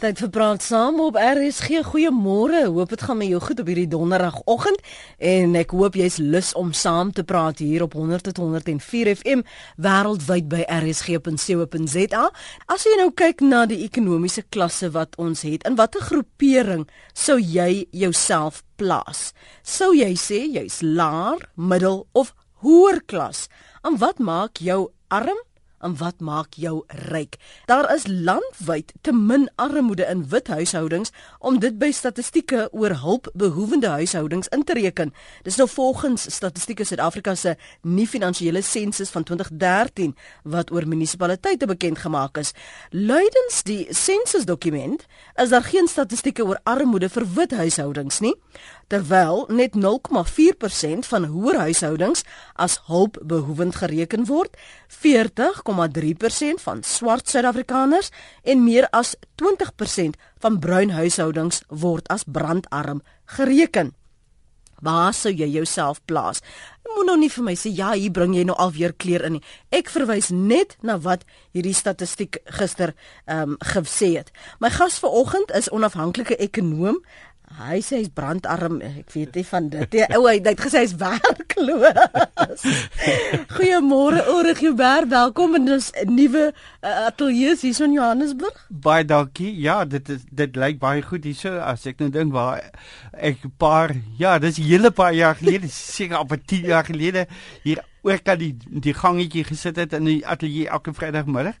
Tyd vir praat saam op RSG. Goeiemôre. Hoop dit gaan met jou goed op hierdie donderdagoggend en ek hoop jy's lus om saam te praat hier op 100.104 FM wêreldwyd by rsg.co.za. As jy nou kyk na die ekonomiese klasse wat ons het, in watter groepering sou jy jouself plaas? Sou jy sê jy's laer, middel of hoër klas? En wat maak jou arm en wat maak jou ryk? Daar is landwyd te min armoede in wit huishoudings om dit by statistieke oor hulpbehoevende huishoudings in te reken. Dis nou volgens Statistieke Suid-Afrika se nuwe finansiële sensus van 2013 wat oor munisipaliteite bekend gemaak is. Luidens die sensusdokument is daar geen statistieke oor armoede vir wit huishoudings nie terwyl net 0,4% van hoër huishoudings as hulpbehoevend gereken word, 40,3% van swart Suid-Afrikaners en meer as 20% van bruin huishoudings word as brandarm gereken. Waar sou jy jouself plaas? Moet nou nie vir my sê ja, hier bring jy nou alweer kleer in nie. Ek verwys net na wat hierdie statistiek gister ehm um, gesê het. My gas vanoggend is onafhanklike ekonoom Hy sê hy's brandarm, ek weet nie van dit. Ou hy het gesê hy's werkloos. Goeiemôre Ulrich Huber, welkom in ons nuwe uh, ateljee hier in Johannesburg. Baie dankie. Ja, dit is dit lyk baie goed hierso as ek nou dink waar ek 'n paar ja, dis 'n hele paar jaar gelede, seker op 10 jaar gelede hier oor kan die die gangetjie gesit het in die ateljee elke Vrydagmiddag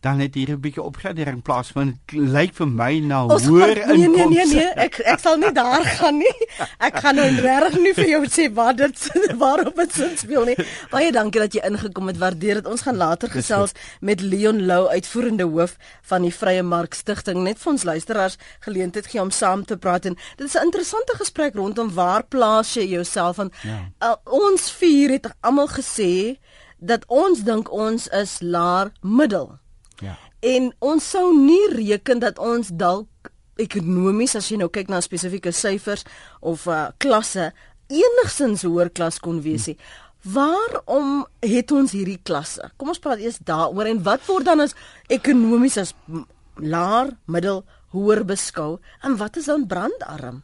dan het hier 'n bietjie opgradering plaasvind. Lyk vir my na hoër inkomste. Nee nee nee nee, ek ek sal nie daar gaan nie. Ek gaan nou regtig nie vir jou sê wat dit waarop dit sin speel nie. Baie dankie dat jy ingekom het. Waardeer dit. Ons gaan later gesels met Leon Lou, uitvoerende hoof van die Vrye Mark Stichting, net vir ons luisteraars geleentheid gee om saam te praat en dit is 'n interessante gesprek rondom waar plaas jy jouself van ja. uh, ons vier het almal gesê dat ons dink ons is laer middel. En ons sou nie reken dat ons dalk ekonomies as jy nou kyk na spesifieke syfers of uh, klasse enigsins hoër klas kon wees nie. Waarom het ons hierdie klasse? Kom ons praat eers daaroor en wat word dan as ekonomies as laer, middel, hoër beskou en wat is dan brandarm?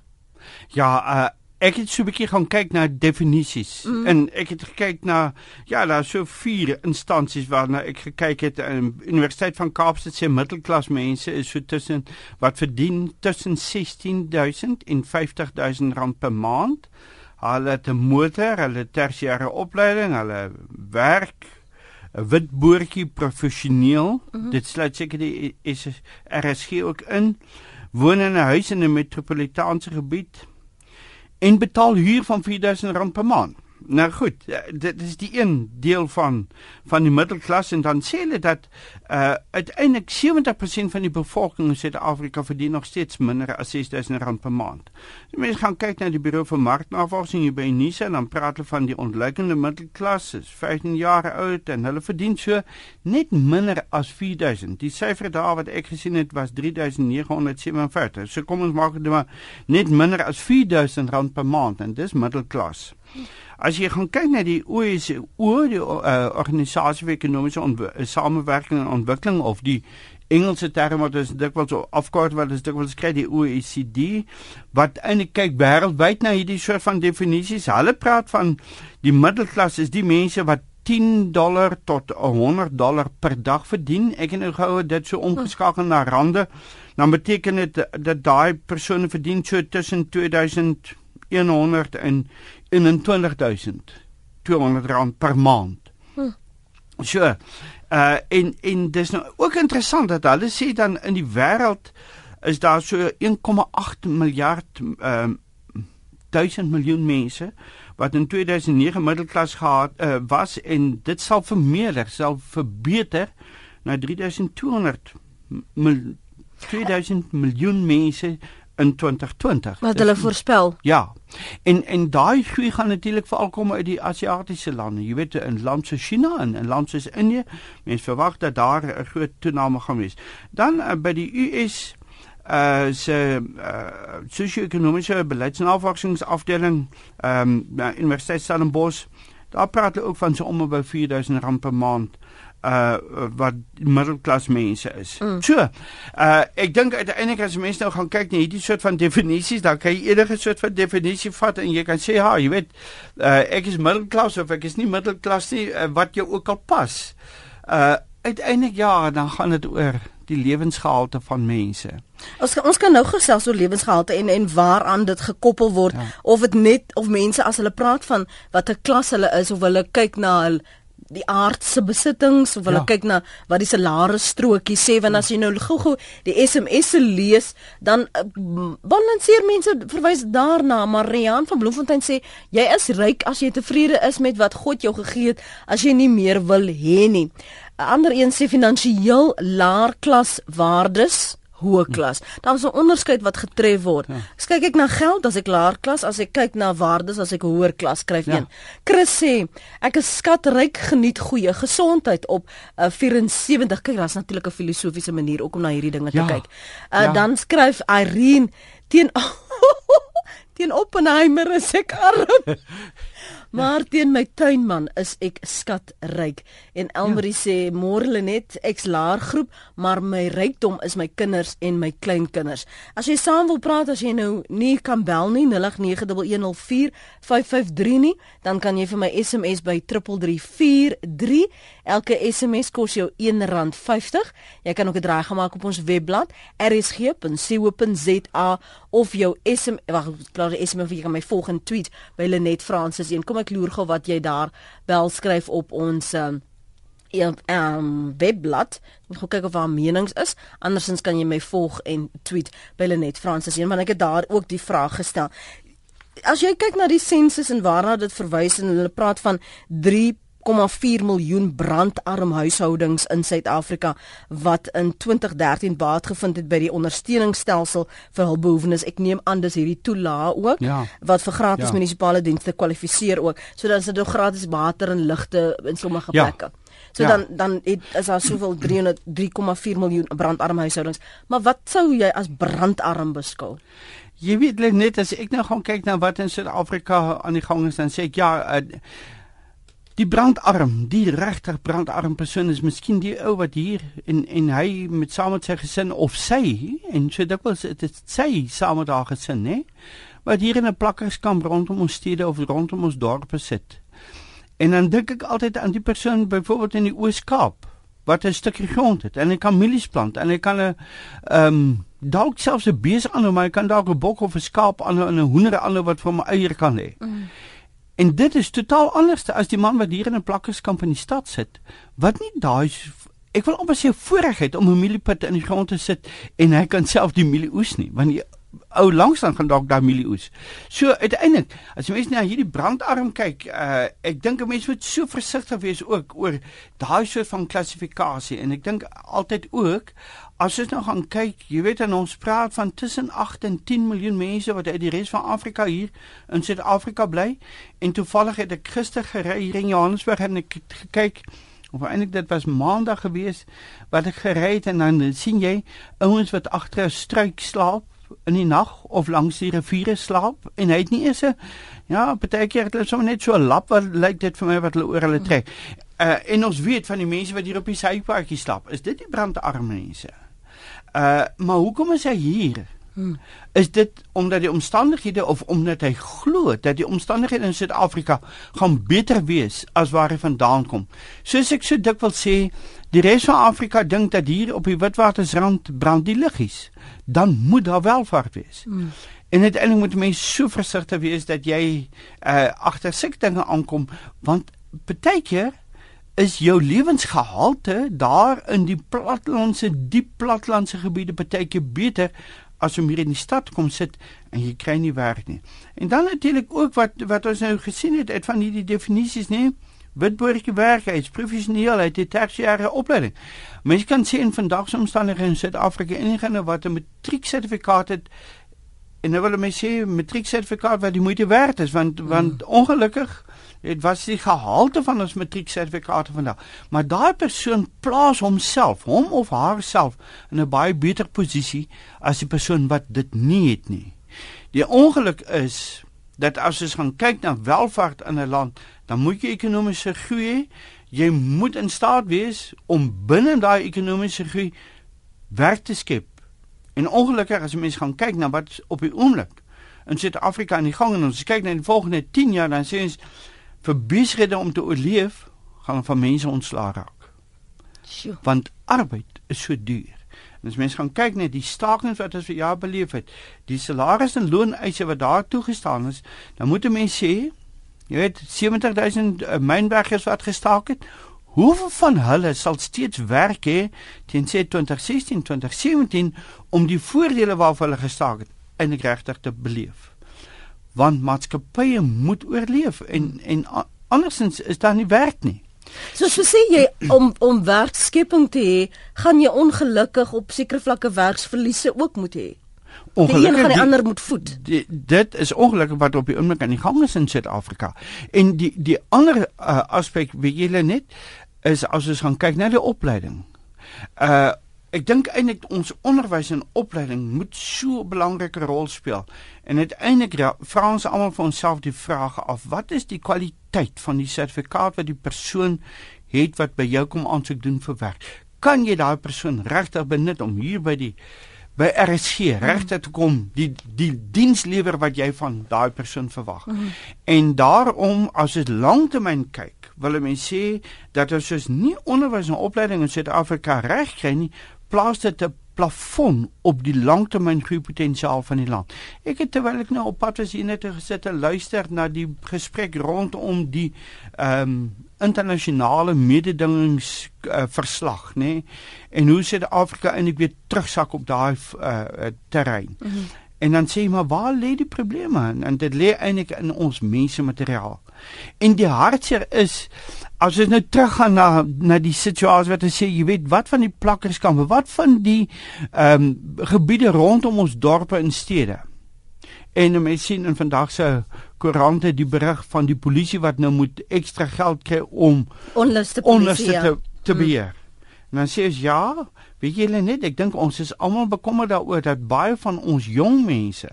Ja, uh ek het so 'n bietjie gaan kyk na definisies mm. en ek het gekyk na ja, daar so vier instansies waarna ek gekyk het in Universiteit van Kaapstad se middelklas mense is so tussen wat verdien tussen 16000 en 50000 rand per maand. Hulle het 'n motor, hulle tersiêre opleiding, hulle werk 'n wit boortjie professioneel. Mm -hmm. Dit sluit seker die is RSG ook in. Woon in 'n huis in 'n metropolitaanse gebied en betaal huur van R4000 per maand. Nou goed, eh, dit is die een deel van van die middelklas en dan sê hulle dat uh uiteindelik 70% van die bevolking in Suid-Afrika verdien nog steeds minder as R6000 per maand. Die mense gaan kyk na die bureau vir marknavorsing hier by Nisa en dan praat hulle van die ontluikende middelklas, is 15 jaar oud en hulle verdien so net minder as 4000. Die syfer daar wat ek gesien het was 3947. So kom ons maak dit maar net minder as R4000 per maand en dis middelklas. As jy gaan kyk na die OECD, die uh, organisasie vir ekonomiese samewerking en ontwikkeling of die Engelse term wat is dikwels afkort wat is dikwels kry die OECD wat eintlik kyk wêreldwyd na hierdie soort van definisies. Hulle praat van die middelklas is die mense wat 10 dollar tot 100 dollar per dag verdien. Ek het nou gehou dit so omgeskakel na rande. Dan beteken dit dat daai persone verdien so tussen 2000 100 en 21200 rand per maand. Hm. So, uh en en dis nou ook interessant dat hulle sê dan in die wêreld is daar so 1,8 miljard ehm uh, 1000 miljoen mense wat in 2009 middelklas gehad uh, was en dit sal vermeerder, sal verbeter na 3200 mil, 2000 miljoen mense in 2020. Wat hulle voorspel. Ja. En en daai groei gaan natuurlik veral kom uit die Asiatiese lande. Jy weet in lande soos China en in lande soos Indië, mense verwag dat daar 'n groot toename gaan wees. Dan uh, by die US uh se uh sosio-ekonomiese beleidsnavorsingsafdeling ehm um, Universiteit Stellenbosch daar praat hulle ook van so om by 4000 rand per maand uh wat middelklas mense is. Mm. So, uh ek dink uiteindelik as mense nou gaan kyk na hierdie soort van definisies, dan kan jy enige soort van definisie vat en jy kan sê, "Ha, jy weet, uh ek is middelklas of ek is nie middelklas nie, uh, wat jou ook al pas." Uh uiteindelik ja, dan gaan dit oor die lewensgehalte van mense. Ons ons kan nou gesels oor lewensgehalte en en waaraan dit gekoppel word ja. of dit net of mense as hulle praat van wat 'n klas hulle is of hulle kyk na hulle die aardse besittings of hulle ja. kyk na wat die salarisstrokie sê want as jy nou gou-gou die SMS se lees dan uh, balanseer mense verwys daarna maar Rian van Bloemfontein sê jy is ryk as jy tevrede is met wat God jou gegee het as jy nie meer wil hê nie 'n ander een sê finansiëel laer klas waardes hoë klas. Daar's 'n onderskeid wat getref word. Ja. As kyk ek na geld, as ek laer klas, as ek kyk na waardes, as ek hoër klas skryf ja. een. Chris sê, ek is skatryk, geniet goeie gesondheid op uh, 74. Kyk, daar's natuurlik 'n filosofiese manier ook om na hierdie dinge ja. te kyk. Uh, ja. Dan skryf Irene teen teen Oppenheimer is ek arm. Maar teen my tuinman is ek skatryk. En Elmarie ja. sê môre Lenet, ek's laer groep, maar my rykdom is my kinders en my kleinkinders. As jy saam wil praat as jy nou nie kan bel nie 0891104553 nie, dan kan jy vir my SMS by 3343. Elke SMS kos jou R1.50. Jy kan ook 'n draai gemaak op ons webblad rsg.co.za of jou SMS wag, plaas die SMS vir jy kan my volgende tweet by Lenet Francis 1. Kom ek loer gou wat jy daar wel skryf op ons um, um webblad. Ek gaan kyk of daar menings is. Andersins kan jy my volg en tweet by Lenet Francis 1 want ek het daar ook die vraag gestel. As jy kyk na die sensus en waarna dit verwys en hulle praat van 1,4 miljoen brandarm huishoudings in Suid-Afrika wat in 2013 baat gevind het by die ondersteuningsstelsel vir hulpbehoewendes. Ek neem aan dis hierdie toelaag ook ja. wat vir gratis ja. munisipale dienste kwalifiseer ook. So dan is dit ook gratis water en ligte in sommige ja. plekke. So ja. dan dan het is daar soveel 300 3,4 miljoen brandarm huishoudings. Maar wat sou jy as brandarm beskou? Jy weet net as ek nou gaan kyk na wat in Suid-Afrika aan die gang is dan sê ek ja uh, Die brandarm, die regter brandarm persoon is miskien die ou wat hier en en hy met saam met sy gesin of sy en so dikwels dit is sy saam met haar gesin, né? Wat hier in 'n plakkerskamp rondom ons stede of rondom ons dorpe sit. En dan dink ek altyd aan die persoon byvoorbeeld in die Oos-Kaap wat 'n stukkie grond het en hy kan mielies plant en hy kan 'n ehm um, dalk selfs 'n bees aan hom, maar hy kan dalk 'n bok of 'n skaap aan 'n hoender aan wat vir hom eier kan hê. Mm. En dit is totaal anders as die man wat hier in 'n plakkerskamp in die stad sit. Wat nie daai ek wil amper sê voorregheid om 'n mieliepit in die grond te sit en hy kan self die mielie oes nie, want die ou langs dan gaan dalk daai mielie oes. So uiteindelik, as jy mens na hierdie brandarm kyk, uh, ek dink 'n mens moet so versigtig wees ook oor daai soort van klassifikasie en ek dink altyd ook As jy nou gaan kyk, jy weet dan ons praat van tussen 8 en 10 miljoen mense wat uit die res van Afrika hier in Suid-Afrika bly en toevallig het ek gister gery hier in Johannesburg en ek gekyk of eintlik dit was maandag gewees wat ek gery het en dan sien jy ouens wat agter 'n struik slaap in die nag of langs die riviere slaap en hy het nie eens 'n ja, partykeer het hulle sommer net so 'n lap wat lyk dit vir my wat hulle oor hulle trek. Uh en ons weet van die mense wat hier op die sypaadjie slaap, is dit die brandarme mense. Uh maar hoekom is hy hier? Hmm. Is dit omdat die omstandighede of omdat hy glo dat die omstandighede in Suid-Afrika gaan beter wees as waar hy vandaan kom? Soos ek so dikwels sê, die res van Afrika dink dat hier op die Witwatersrand brand die liggies. Dan moet daar welvaart wees. Hmm. En uiteindelik moet mense so versigtig wees dat jy uh agter sulke dinge aankom want baie keer is jou lewensgehalte daar in die platlandse diep platlandse gebiede baie keer beter as om hier in die stad kom sit en jy kry nie werk nie. En dan natuurlik ook wat wat ons nou gesien het uit van hierdie definisies nê Witburgse werkheid, professioneel uit die tersiêre opleiding. Mens kan sien vandag se omstandighede in Suid-Afrika enige wat 'n matrieksertifikaat het en nou wil mense sê matrieksertifikaat wat die moeite werd is want hmm. want ongelukkig dit was die gehalte van ons matrieksertifikate vandag. Maar daai persoon plaas homself, hom of haarself in 'n baie beter posisie as die persoon wat dit nie het nie. Die ongeluk is dat as ons gaan kyk na welvaart in 'n land, dan moet jy ekonomiese groei jy moet in staat wees om binne daai ekonomiese groei werk te skep. En ongelukkig as jy mense gaan kyk na wat op die oomblik in Suid-Afrika aan die gang en ons kyk na die volgende 10 jaar dan sê ons vir besighede om te oorleef gaan van mense ontslaa raak. Sjoe. Want arbeid is so duur. En as mense gaan kyk net die stakings wat ons vir jaar beleef het, die salaris en looneise wat daar toegestaan is, dan moet 'n mens sê, jy weet 70000 uh, mynwerkers wat gestaak het, hoeveel van hulle sal steeds werk hê teen sê 2016, 2017 om die voordele waarvan hulle gestaak het in regtig te beleef? Want maatskappye moet oorleef en en andersins is daar nie werk nie. So so sê jy om om werkskepping te hê, gaan jy ongelukkig op sekere vlakke werksverliese ook moet hê. Ongelukkig gaan die, die ander moet voed. Die, dit is ongelukkig wat op die oomblik aan die gang is in Suid-Afrika. En die die ander uh, aspek weet julle net is as ons gaan kyk na die opleiding. Uh ek dink eintlik ons onderwys en opleiding moet so 'n belangrike rol speel. En uiteindelik ja, vra ons almal vir onsself die vraag af: wat is die kwaliteit van die sertifikaat wat die persoon het wat by jou kom aansoek doen vir werk? Kan jy daai persoon regtig benut om hier by die by RSG regte te kom die die diens lewer wat jy van daai persoon verwag. Mm. En daarom as dit lanktermyn kyk, wil mense sê dat ons soos nie onderwys en opleiding in Suid-Afrika reg kry nie, plaas dit 'n plafon op die langtermyn groeipotensiaal van die land. Ek het terwyl ek nou op pad was hier net gesit en luister na die gesprek rondom die ehm um, internasionale mededingings uh, verslag, nê? Nee? En hoe Suid-Afrika eintlik weer terugsak op daai uh, terrein. Mm -hmm. En dan sê jy maar waar lê die probleme? En dit lê eintlik in ons mensemateriaal. En die hartseer is as jy nou teruggaan na na die situasie wat jy sê, jy weet wat van die plakkerskampe, wat van die ehm um, gebiede rondom ons dorpe en stede. En mense sien in vandag se koerante die berig van die polisie wat nou moet ekstra geld kry om onluste ja. te te hmm. beheer. Hmm. En dan sê jy ja, weet julle net, ek dink ons is almal bekommerd daaroor dat baie van ons jong mense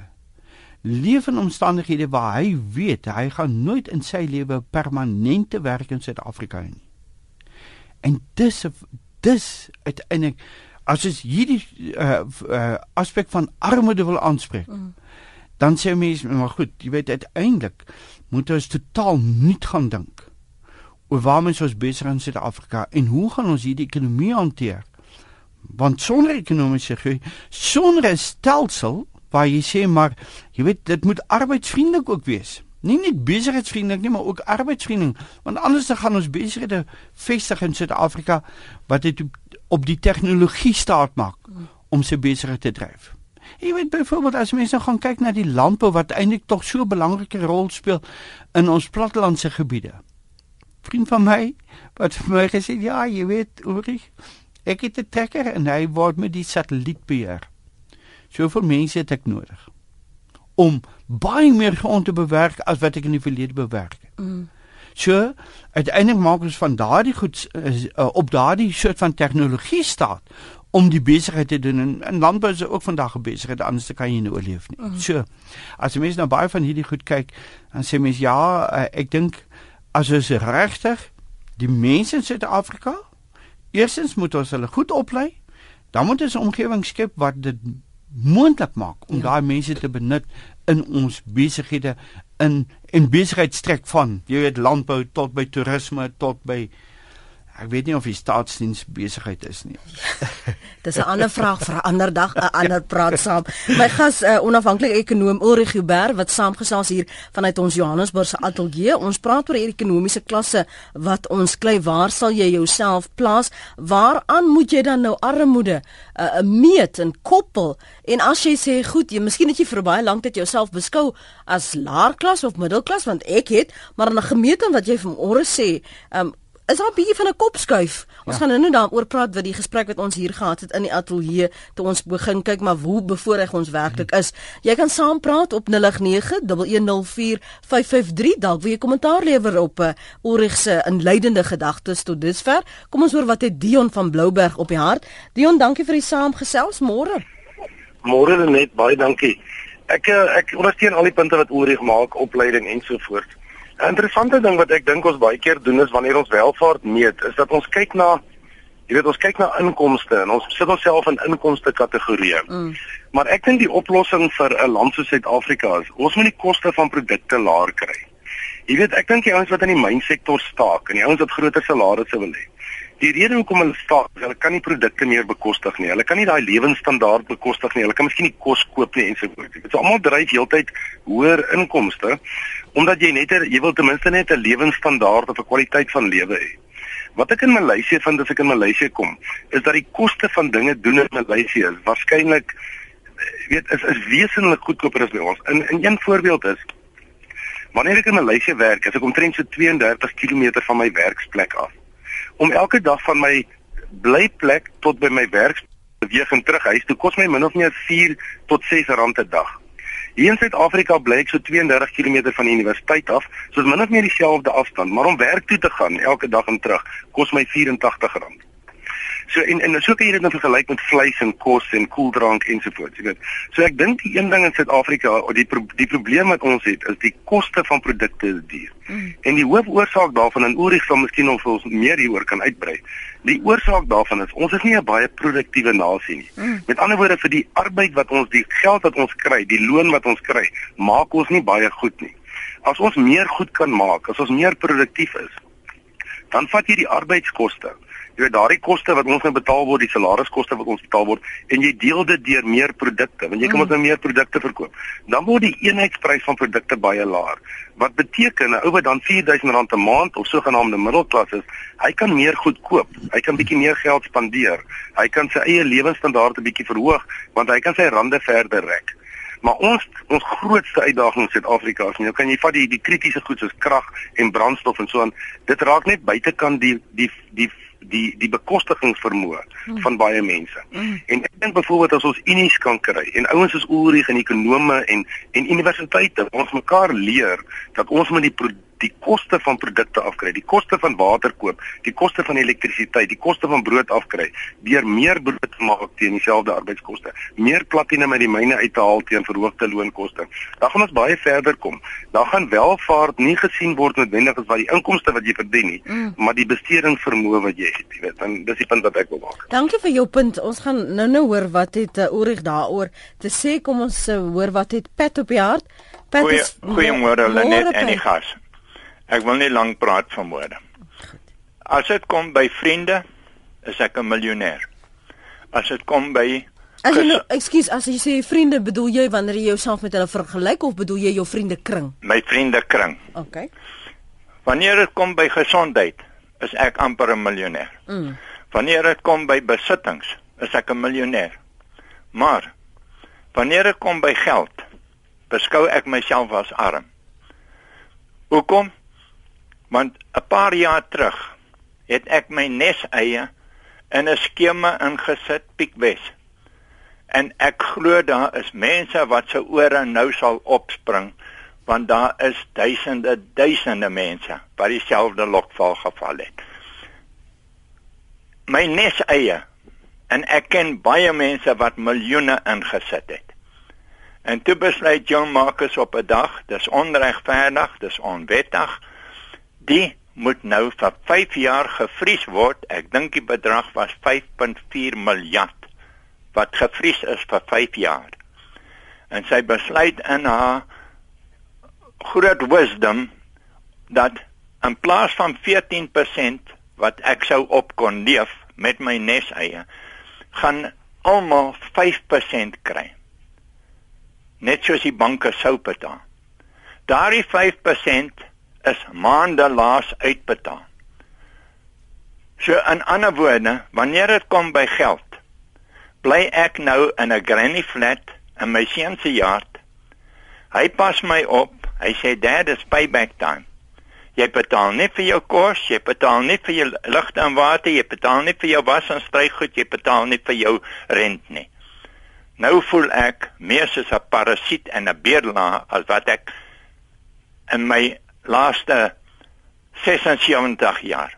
leef in omstandighede waar hy weet hy gaan nooit in sy lewe permanente werk in Suid-Afrika hê nie. En dis dis uiteindelik as jy hierdie uh, uh, aspek van armoede wil aanspreek, mm. dan sê mense maar goed, jy weet uiteindelik moet ons totaal nuut gaan dink oor waar ons ons besig in Suid-Afrika en hoe gaan ons hierdie ekonomie hanteer? Want sonder ekonomiese groei, sonder 'n stelsel waar jy sê maar jy weet dit moet arbeidsvriendelik ook wees. Nie net besigheidsvriendelik nie, maar ook arbeidsvriendelik, want anders dan gaan ons besighede vestig in Suid-Afrika wat dit op die tegnologie staat maak om sy besigheid te dryf. Jy weet byvoorbeeld as mense nou gaan kyk na die landbou wat eintlik tog so 'n belangrike rol speel in ons plattelandse gebiede. Vriend van my wat vir my gesê ja, jy weet, Ulrich, ek het 'n trekker en hy word met die satelliet beheer. Soveel mense het ek nodig om baie meer grond te bewerk as wat ek in die verlede bewerk het. Mm. So, uiteindelik maak ons van daardie goed uh, op daardie soort van tegnologie staat om die besigheid te doen en, en landbou is ook vandag 'n besigheid anders kan jy nie oorleef nie. Mm. So, as jy mense nou baie van hierdie goed kyk, dan sê mense ja, uh, ek dink as ons regtig die mense in Suid-Afrika eerstens moet ons hulle goed oplei, dan moet ons 'n omgewing skep wat dit moontlik maak om ja. daai mense te benut in ons besighede in en besigheidstrek van jy weet landbou tot by toerisme tot by Ek weet nie of die staatsdiens besigheid is nie. Dis 'n ander vraag vir 'n ander dag, 'n ander praat saam. My gas, 'n uh, onafhanklike ekonom Ulrich Huber wat saamgesels hier vanuit ons Johannesburg se ateljee. Ons praat oor hierdie ekonomiese klasse wat ons klei. Waar sal jy jouself plaas? Waaraan moet jy dan nou armoede 'n uh, meet en koppel? En as jy sê goed, jy miskien het jy vir baie lank dit jouself beskou as laer klas of middelklas want ek het, maar 'n gemeente wat jy vanmôre sê, um, is daar 'n bietjie van 'n kopskuif. Ons ja. gaan nou daaroor praat wat die gesprek wat ons hier gehad het in die ateljee toe ons begin kyk maar hoe bevoorreg ons werklik is. Jy kan saam praat op 0891104553 dalk wil jy kommentaar lewer op 'n uh, Ulrich se inleidende gedagtes tot dusver. Kom ons hoor wat het Dion van Blouberg op die hart. Dion, dankie vir die saamgesels môre. Môre net baie dankie. Ek eh, ek ondersteun al die punte wat Ulrich maak, opleiding ensovoorts. 'n Interessante ding wat ek dink ons baie keer doen is wanneer ons welvaart meet, is dat ons kyk na jy weet ons kyk na inkomste en ons sit onsself in inkomste kategorieë. Mm. Maar ek dink die oplossing vir 'n land soos Suid-Afrika is ons moet die koste van produkte laer kry. Jy weet, ek dink die ouens wat in die mynsektor staak en die ouens wat groter salarisse wil hê, Die rede hoekom hulle staak, hulle kan nie produkte meer bekostig nie. Hulle kan nie daai lewensstandaard bekostig nie. Hulle kan miskien nie kos koop nie ensovoorts. Dit is almal dryf heeltyd hoër inkomste omdat jy net jy wil ten minste net 'n lewensstandaard of 'n kwaliteit van lewe hê. Wat ek in Maleisië vind as ek in Maleisië kom, is dat die koste van dinge doen in Maleisië is waarskynlik weet is is wesentlik goedkoper as by ons. In in een voorbeeld is wanneer ek in Maleisië werk, as ek omtrent so 32 km van my werksplek af om elke dag van my blyplek tot by my werk beweeg en terug huis toe kos my min of meer 4 tot 6 rand 'n dag. Hier in Suid-Afrika bly ek so 32 km van die universiteit af, so is min of meer dieselfde afstand, maar om werk toe te gaan elke dag en terug kos my 84 rand. So en en so kan jy dit nou vergelyk met vleis en kos en koeldrank ensovoorts, jy weet. So ek dink die een ding in Suid-Afrika, die pro die probleem wat ons het, is die koste van produkte is duur. Mm. En die hoofoorsaak daarvan en Ulrich sal miskien nog vir ons meer hieroor kan uitbrei. Die oorsaak daarvan is ons is nie 'n baie produktiewe nasie nie. Mm. Met ander woorde vir die arbeid wat ons die geld wat ons kry, die loon wat ons kry, maak ons nie baie goed nie. As ons meer goed kan maak, as ons meer produktief is, dan vat jy die arbeidskoste jy weet daardie koste wat ons nou betaal word, die salariskoste wat ons betaal word en jy deel dit deur meer produkte, want jy kan mm. ons nou meer produkte verkoop. Dan word die eenheidsprys van produkte baie laer. Wat beteken 'n ou wat dan R4000 'n maand of sogenaamde middelklas is, hy kan meer goed koop. Hy kan bietjie meer geld spandeer. Hy kan sy eie lewensstandaarde bietjie verhoog want hy kan sy rande verder rek. Maar ons ons grootste uitdaging in Suid-Afrika is, nou kan jy vat die die kritiese goed soos krag en brandstof en so aan, dit raak net buitekant die die die die die bekostigingsvermoë mm. van baie mense. Mm. En ek dink byvoorbeeld as ons unies kan kry en ouens soos Ulrich en ekonome en en universiteite ons mekaar leer dat ons met die die koste van produkte afkry, die koste van water koop, die koste van elektrisiteit, die koste van brood afkry, deur meer brood te maak teen dieselfde arbeidskoste, meer platina met die myne uit te haal teen verhoogde loonkoste. Dan gaan ons baie verder kom. Dan gaan welvaart nie gesien word noodwendig as wat die inkomste wat jy verdien nie, mm. maar die bestedingsvermoë wat jy het, jy weet. Dan dis die punt wat ek wil maak. Dankie vir jou punt. Ons gaan nou-nou hoor wat het uh, Ulrich daaroor te sê. Kom ons uh, hoor wat het Pat op die hart. Goeiemôre Lenet en die gas. Ek wil nie lank praat van woorde. As dit kom by vriende, is ek 'n miljonair. As dit kom by As jy nou, ekskuus, as jy sê vriende, bedoel jy wanneer jy jouself met hulle vergelyk of bedoel jy jou vriende kring? My vriende kring. OK. Wanneer dit kom by gesondheid, is ek amper 'n miljonair. Mm. Wanneer dit kom by besittings, is ek 'n miljonair. Maar wanneer dit kom by geld, beskou ek myself as arm. Hoekom? Want 'n paar jaar terug het ek my neseie in 'n skema ingesit Piekwes. En ek glo daar is mense wat se ore nou sal opspring want daar is duisende duisende mense wat dieselfde lokval geval het. My neseie en ek ken baie mense wat miljoene ingesit het. En toe besluit John Marcus op 'n dag, dis onregverdig, dis onwettig die moet nou vir 5 jaar gevries word. Ek dink die bedrag was 5.4 miljard wat gevries is vir 5 jaar. En sy besluit in haar groot wisdom dat in plaas van 14% wat ek sou op kon leef met my neseie, gaan almal 5% kry. Net soos die banke sou betaal. Daardie 5% is maande laas uitbetaal. So in ander woorde, wanneer dit kom by geld, bly ek nou in 'n granny flat in my seun se yard. Hy pas my op. Hy sê dad, it's payback time. Jy betaal net vir jou kos, jy betaal net vir jou ligte en water, jy betaal net vir jou was en strygoed, jy betaal net vir jou rent nie. Nou voel ek meer soos 'n parasiet en 'n beerlaar as wat ek in my laaste 76 jaar.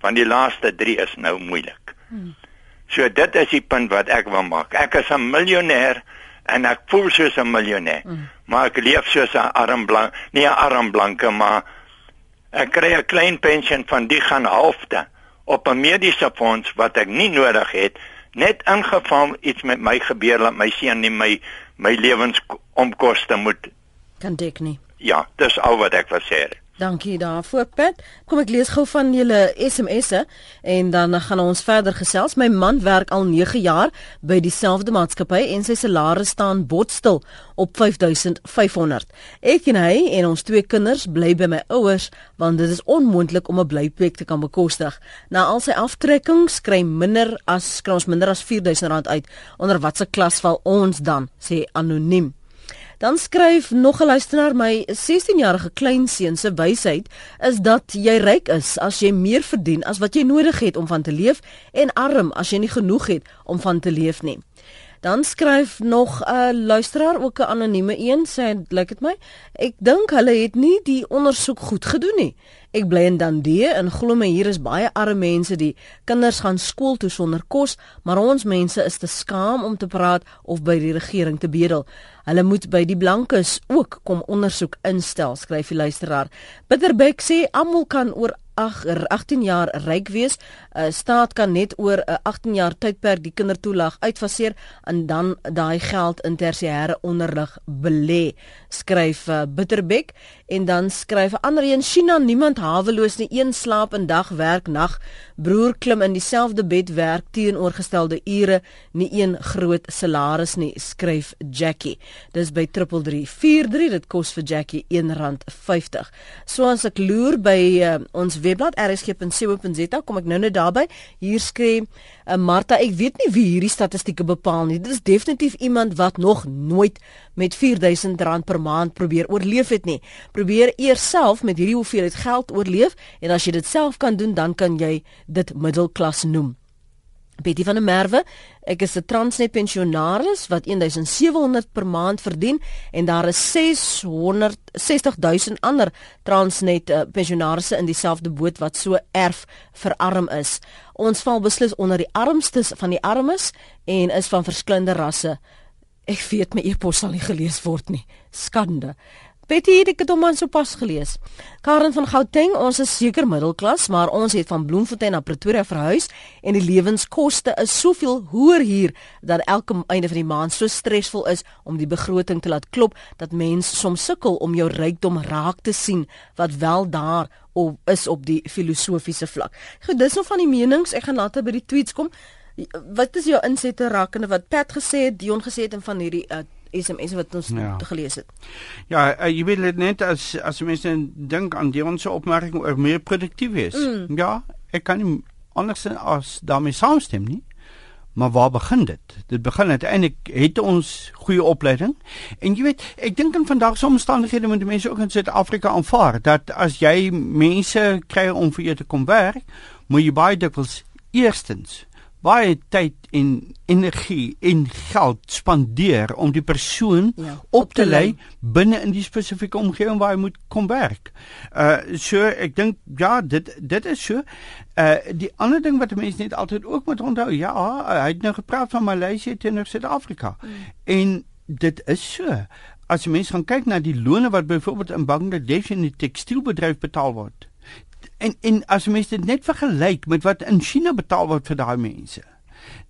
Van die laaste 3 is nou moeilik. Hmm. So dit is die punt wat ek wil maak. Ek is 'n miljonair en ek voel soos 'n miljonair. Mm. Maar ek leef soos 'n arm blank, nie 'n arm blanke maar ek kry 'n klein pensioen van die gaan halfte op 'n mediese fonds wat ek nie nodig het net ingeval iets met my gebeur dat my seun nie my my lewensomkoste moet kan dek nie. Ja, dis al wat ek wil sê. Dankie daarvoor Pat. Kom ek lees gou van julle SMS'e en dan gaan ons verder gesels. My man werk al 9 jaar by dieselfde maatskappy en sy salaris staan botstil op 5500. Ek en hy en ons twee kinders bly by my ouers want dit is onmoontlik om 'n blyplek te kan bekostig. Na al sy aftrekkings kry minder as kry ons minder as R4000 uit. Onder watter klas val ons dan? sê anoniem. Dan skryf nog 'n luisteraar my 16-jarige kleinseun se wysheid is dat jy ryk is as jy meer verdien as wat jy nodig het om van te leef en arm as jy nie genoeg het om van te leef nie. Dan skryf nog 'n luisteraar ook 'n anonieme een sê lyk dit my ek dink hulle het nie die ondersoek goed gedoen nie. Ek bly in Dundee en glo my hier is baie arme mense die kinders gaan skool toe sonder kos, maar ons mense is te skaam om te praat of by die regering te bedel. Hulle moet by die blankes ook kom ondersoek instel, skryf die luisteraar. Bitterbeck sê almal kan oor 18 jaar ryk wees. 'n uh, Staat kan net oor 'n uh, 18 jaar tydperk die kindertoelaag uitfaseer en dan daai geld in tersiêre onderrig belê, skryf uh, Bitterbeck en dan skryf 'n ander een China niemand haweloos nie een slaap en dag werk nag broer klim in dieselfde bed werk teenoorgestelde ure nie een groot salaris nie skryf Jackie. Dis by 3343 dit kos vir Jackie R1.50 so as ek loer by uh, ons webblad rsg.co.za kom ek nou net daarby. Hier skryf uh, Martha ek weet nie wie hierdie statistieke bepaal nie. Dit is definitief iemand wat nog nooit met R4000 per maand probeer oorleef het nie. Probeer eers self met hierdie hoeveelheid geld oorleef en as jy dit self kan doen dan kan jy dit middelklas noem. Betty van der Merwe, ek is 'n Transnet pensionaris wat 1700 per maand verdien en daar is 660 000 ander Transnet uh, pensionarisse in dieselfde boot wat so erf verarm is. Ons val beslis onder die armstes van die armes en is van verskillende rasse. Ek weet my e-pos sal nie gelees word nie. Skande. Betty het ek dit hom aan sopas gelees. Karen van Gauteng, ons is seker middelklas, maar ons het van Bloemfontein na Pretoria verhuis en die lewenskoste is soveel hoër hier dat elke einde van die maand so stresvol is om die begroting te laat klop dat mense soms sukkel om jou rykdom raak te sien wat wel daar op is op die filosofiese vlak. Goed, dis nog van die menings. Ek gaan later by die tweets kom. Wat is jou insette rakende wat Pat gesê het, Dion gesê het en van hierdie uh, SMS wat ons ja. gelees het. Ja, uh, jy weet net as as mense dink aan die ons opmerking oor meer produktief is. Mm. Ja, ek kan nie anders as daarmee saamstem nie. Maar waar begin dit? Dit begin uiteindelik het ons goeie opleiding. En jy weet, ek dink in vandag se omstandighede moet mense ook in Suid-Afrika aanvaar dat as jy mense kry om vir jou te kom werk, moet jy baie dikwels eerstens baie tyd en energie en geld spandeer om die persoon ja, op te lei binne in die spesifieke omgewing waar hy moet kom werk. Uh so ek dink ja, dit dit is so. Uh die ander ding wat mense net altyd ook moet onthou, ja, hy het nou gepraat van Maleisië teenoor Suid-Afrika. Mm. En dit is so. As jy mens gaan kyk na die lone wat byvoorbeeld in Bangladesh in die tekstielbedryf betaal word, En en as mens dit net vergelyk met wat in China betaal word vir daai mense,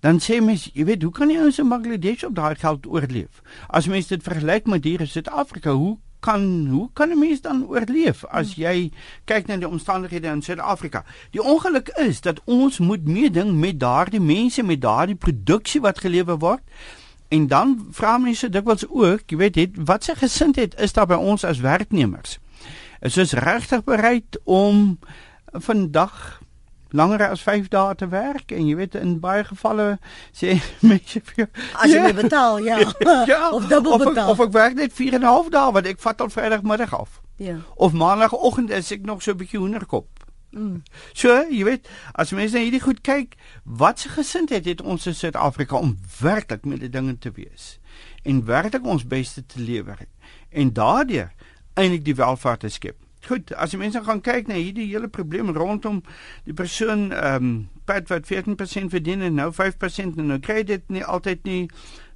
dan sê mens, jy weet, hoe kan jy ons in Bangladesh op daai geld oorleef? As mens dit vergelyk met hier in Suid-Afrika, hoe kan hoe kan 'n mens dan oorleef as jy kyk na die omstandighede in Suid-Afrika? Die ongeluk is dat ons moet meeding met daardie mense met daardie produksie wat gelewer word. En dan vra mense dikwels ook, jy weet, het, wat se gesindheid is daar by ons as werknemers? Is ons regtig bereid om vandag langer as 5 dae te werk en jy weet in baie gevalle sê mense vir as jy ja, betaal ja, ja of dubbel betaal of, of ek werk net 4 en 'n half dae want ek vat al Vrydagmiddag af. Ja. Of Maandagoggend is ek nog so 'n bietjie hoenderkop. Mm. So, jy weet, as mense net hierdie goed kyk, wat se gesindheid het ons in Suid-Afrika om werklik met die dinge te wees en werklik ons beste te lewer en daardeur eintlik die welvaart te skep. Goed, as jy mense gaan kyk na hierdie hele probleem rondom die persoon ehm um, wat 14% verdien en nou 5% en nou kry dit nie altyd nie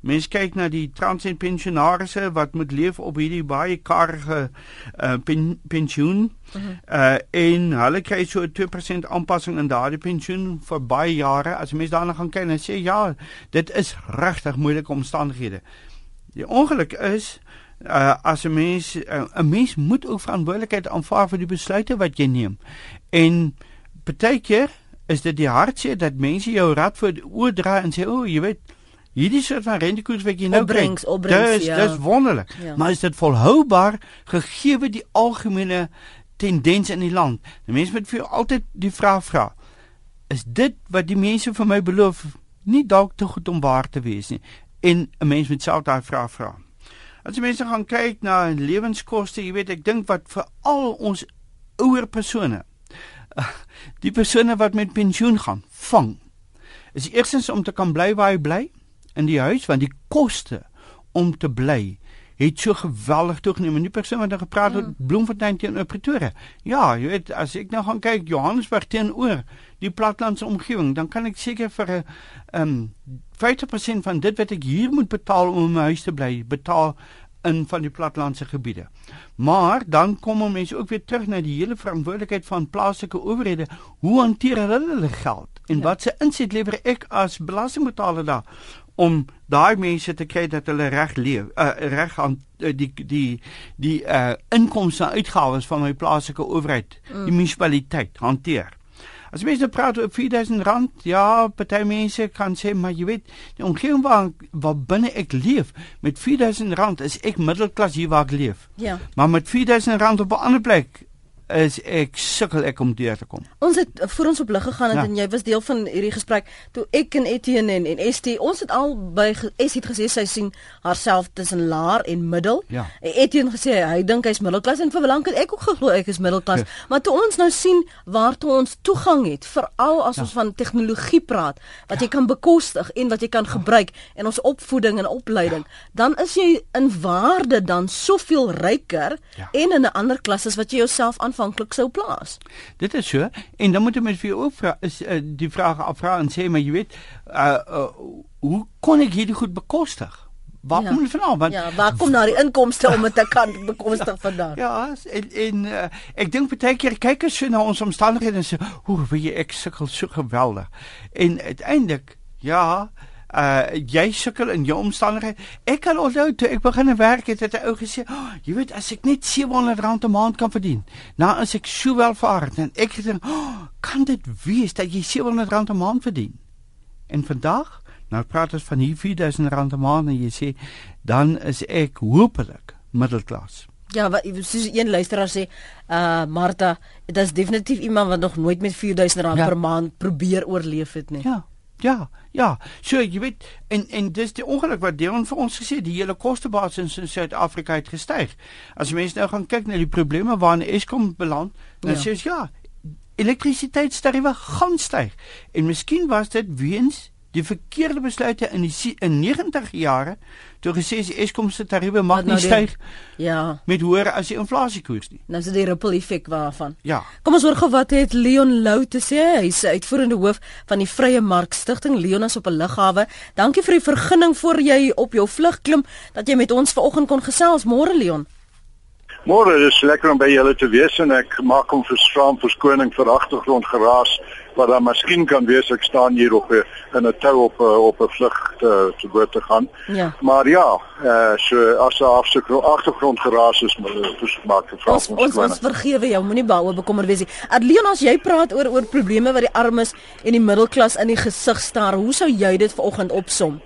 Mens kyk na die trans en pensionaarse wat moet leef op hierdie baie karige uh, pen, pensioen. Uh -huh. uh, en hulle kry so 2% aanpassing in daardie pensioen vir baie jare. As mens daarna gaan kyk en sê ja, dit is regtig moeilike omstandighede. Die ongeluk is uh, as 'n mens 'n uh, mens moet ook verantwoordelikheid aanvaar vir die besluite wat jy neem. En baie keer is dit die hartseer dat mense jou rad voor oordra en sê o, oh, jy weet hierdie soort van rentekoers wat jy nou opbrengs, opbrengs, dis ja. dis wonderlik. Ja. Maar is dit volhoubaar gegee die algemene tendens in die land? Die mense moet vir altyd die vraag vra. Is dit wat die mense vir my beloof nie dalk te goed om waar te wees nie? En 'n mens moet self daai vraag vra. As jy mense gaan kyk na lewenskoste, jy weet ek dink wat vir al ons ouer persone die persone wat met pensioen gaan vang is eerstens om te kan bly waar hy bly in die huis want die koste om te bly het so geweldig toegeneem. En die persoon wat nou gepraat het, mm. Bloemfontein teenoor Pretoria. Ja, jy weet, as ek nou gaan kyk Johannesburg teenoor die platlandse omgewing, dan kan ek seker vir 'n ehm um, 50% van dit wat ek hier moet betaal om in my huis te bly, betaal in van die platlandse gebiede. Maar dan kom mense ook weer terug na die hele verantwoordelikheid van plaaslike owerhede. Hoe hanteer hulle hulle geld? En ja. wat se inset lewer ek as belastingbetaler daar om daai mense te kry dat hulle reg leef, uh, reg aan uh, die die die uh inkomste en uitgawes van my plaaslike owerheid, mm. die munisipaliteit hanteer. As mense praat oor 4000 rand, ja, party mense kan sê maar jy weet, die omgewing waar waar binne ek leef met 4000 rand is ek middelklas hier waar ek leef. Ja. Maar met 4000 rand op 'n ander plek is ek sukkel ek om deur te kom. Ons het voor ons op lig gegaan het ja. en jy was deel van hierdie gesprek toe ek en Etienne en en ST ons het al by ST het gesê sy sien haarself tussen laer en middel. Ja. Etienne gesê hy dink hy's middelklas en vir lank het ek ook geglo ek is middelklas, ja. maar toe ons nou sien waartoe ons toegang het, veral as ja. ons van tegnologie praat wat ja. jy kan bekostig en wat jy kan gebruik en ons opvoeding en opleiding, ja. dan is jy in waarde dan soveel ryker ja. en in 'n ander klas as wat jy jouself aan aanvanklik sou plaas. Dit is so en dan moet jy met vir ook vra is uh, die vraag afvra en sê maar jy weet uh, uh, hoe kon ek hierdie goed bekostig? Waar ja. kom dit vandaan? Want Ja, waar kom nou die inkomste om dit te kan bekostig vandaan? Ja, en en uh, ek dink baie keer kyk as jy na ons omstandighede en sê, "Hoe, wie ek sukkel so geweldig." En uiteindelik, ja, uh jy sukkel in jou omstandighede. Ek kan onthou toe ek begin werk het, het 'n ou gesê, oh, "Jy weet as ek net 700 rand 'n maand kan verdien, nou as ek so welvaart en ek gedink, oh, kan dit wees dat jy 700 rand 'n maand verdien?" En vandag, nou praat ons van hier 4000 rand 'n maand en jy sê, dan is ek hopelik middelklas. Ja, wat soos een luisteraar sê, uh Martha, dit is definitief iemand wat nog nooit met 4000 rand ja. per maand probeer oorleef het nie. Ja. Ja, ja. So jy weet en en dis die ongeluk wat Dion vir ons gesê, die hele kostebasis in Suid-Afrika het gestyg. As mense nou gaan kyk na die probleme waarna Eskom beland, dan ja. sê jy ja, elektrisiteitstariewe gaan styg. En miskien was dit weens die verkeerde besluite in die in 90 jare toe gesê is Eskom se tariewe mag nou nie styg ja met hoër as die inflasiekoers nie. Nou is dit die ripple effek waarvan. Ja. Kom ons hoor gou wat het Leon Lou te sê. Hy's uitvoerende hoof van die Vrye Mark Stichting Leon is op 'n lughawe. Dankie vir die vergunning voor jy op jou vlug klim dat jy met ons vanoggend kon gesels. Môre Leon. Môre, is lekker om by julle te wees en ek maak hom vir straam verskoning vir agtergrond geraas wat dan miskien kan wees ek staan hier op 'n in 'n tou op op 'n vlug te te boot te gaan. Ja. Maar ja, eh uh, so as daar agtergrond agtergrond geraas is, moet maak vir ons ons, ons vergewe jou, moenie baie bekommer wees nie. Adleon as jy praat oor oor probleme wat die armes en die middelklas in die gesig staar, hoe sou jy dit vanoggend opsom?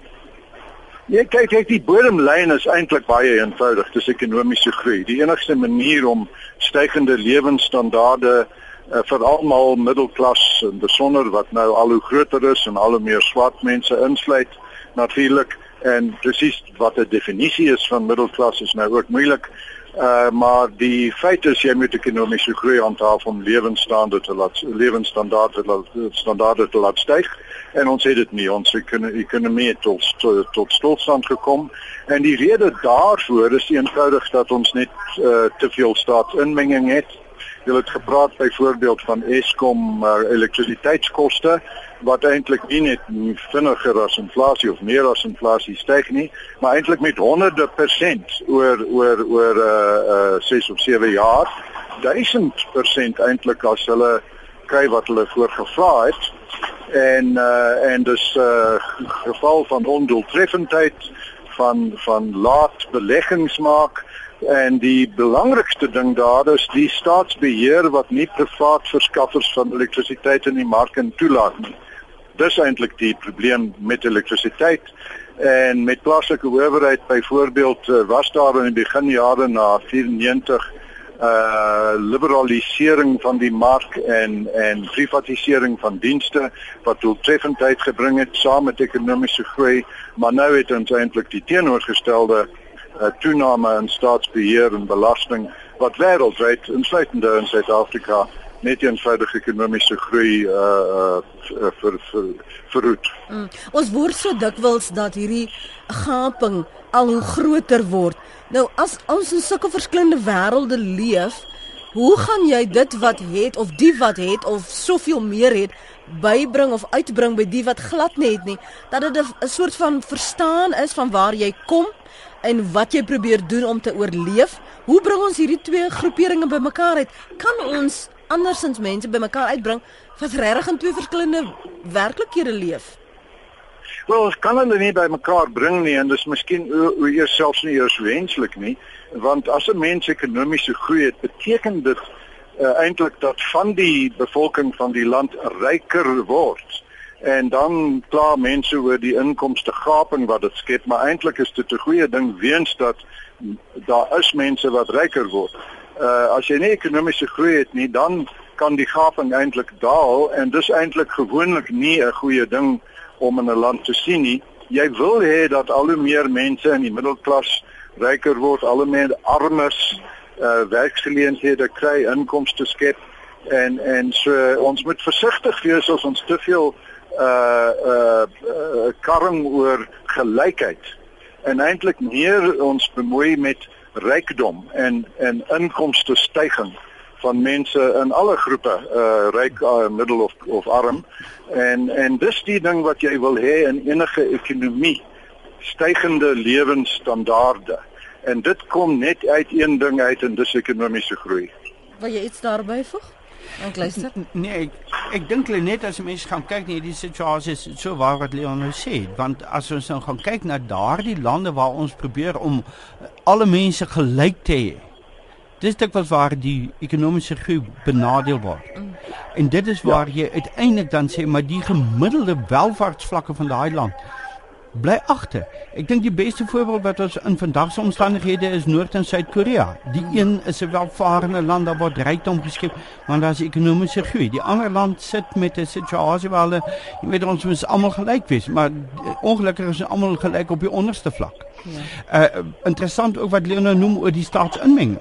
Ja, kyk, kyk die bodemlyn is eintlik baie eenvoudig, dis ekonomiese groei. Die enigste manier om stygende lewensstandaarde uh, vir almal middelklas en besonder wat nou al hoe groter is en al hoe meer swart mense insluit natuurlik. En presies wat 'n definisie is van middelklas is nou ook moeilik. Uh maar die feit is jy moet ekonomiese groei handhaaf om lewensstandaarde te laat lewensstandaarde te laat standaarde te laat styg. En ons het dit nie. Ons ekonomie het tot tot, tot stilstand gekom. En die rede daarvoor is eenvoudig dat ons net uh, te veel staatsinmenging het Jy het gepraat byvoorbeeld van Eskom uh, elektrisiteitskoste wat eintlik nie net vinniger as inflasie of meer as inflasie styg nie, maar eintlik met honderde persent oor oor oor uh uh 6 of 7 jaar, 1000% eintlik as hulle kry wat hulle voorgevra het. En uh en dus uh geval van ondoeltreffendheid van van laat beleggings maak En die belangrikste ding daar is die staatsbeheer wat nie privaat verskaffers van elektrisiteit in die mark kan toelaat nie. Dis eintlik die probleem met elektrisiteit en met plaaslike owerheid byvoorbeeld eh, was daar in die beginjare na 94 uh liberalisering van die mark en en privatisering van dienste wat doeltreffendheid gebring het saam met ekonomiese groei maar nou het ons eintlik die teenoorgestelde 'n toename in staatsbeheer en belasting wat wêreldwyd insluitende in Suid-Afrika net eenvoudig ekonomiese groei uh uh vir vir verhoed. Mm. Ons word so dikwels dat hierdie gaping al hoe groter word. Nou as ons in sulke verskillende wêrelde leef, hoe gaan jy dit wat het of die wat het of soveel meer het bybring of uitbring by die wat glad net nie dat dit 'n soort van verstaan is van waar jy kom en wat jy probeer doen om te oorleef. Hoe bring ons hierdie twee groeperinge bymekaar uit? Kan ons andersins mense bymekaar uitbring wat regtig in twee verskillende werklikhede leef? Wel, ons kan hulle nie bymekaar bring nie en dis miskien hoe eers selfs nie eers wenslik nie, want as 'n mens ekonomiese groei het, beteken dit uh, eintlik dat van die bevolking van die land ryker word en dan kla mense oor die inkomste gaping wat dit skep maar eintlik is dit 'n goeie ding weens dat daar is mense wat ryker word. Uh as jy nie ekonomiese groei het nie, dan kan die gaping eintlik daal en dis eintlik gewoonlik nie 'n goeie ding om in 'n land te sien nie. Jy wil hê dat al hoe meer mense in die middelklas ryker word, al hoe meer armes uh werksgeleenthede kry, inkomste skep en en so ons moet versigtig wees as ons te veel uh uh, uh karring oor gelykheid en eintlik meer ons bemoei met rykdom en en inkomste stygings van mense in alle groepe uh ryk uh, middel of of arm en en dis die ding wat jy wil hê in enige ekonomie stygende lewensstandaarde en dit kom net uit een ding uit en dis ekonomiese groei. Wil jy iets daarby voeg? Ek luister. Nee, ek, ek dink net as mense gaan kyk na hierdie situasie is so waar wat Leon nou sê, want as ons nou gaan kyk na daardie lande waar ons probeer om alle mense gelyk te hê. Dis dit wat waar die ekonomiese groei benadeel word. Mm. En dit is waar ja. jy uiteindelik dan sê maar die gemiddelde welvaartsvlakke van daai land bly agter. Ek dink die beste voorbeeld wat ons in vandag se omstandighede is Noord- en Suid-Korea. Die een is 'n welvarende land daar word rykdom geskep, maar daar's ekonomiese groei. Die ander land sit met 'n situasie waar hulle, jy weet ons moet almal gelyk wees, maar ongelukkig is almal gelyk op die onderste vlak. Ja. Uh interessant ook wat Leon noem oor die staatsinmenging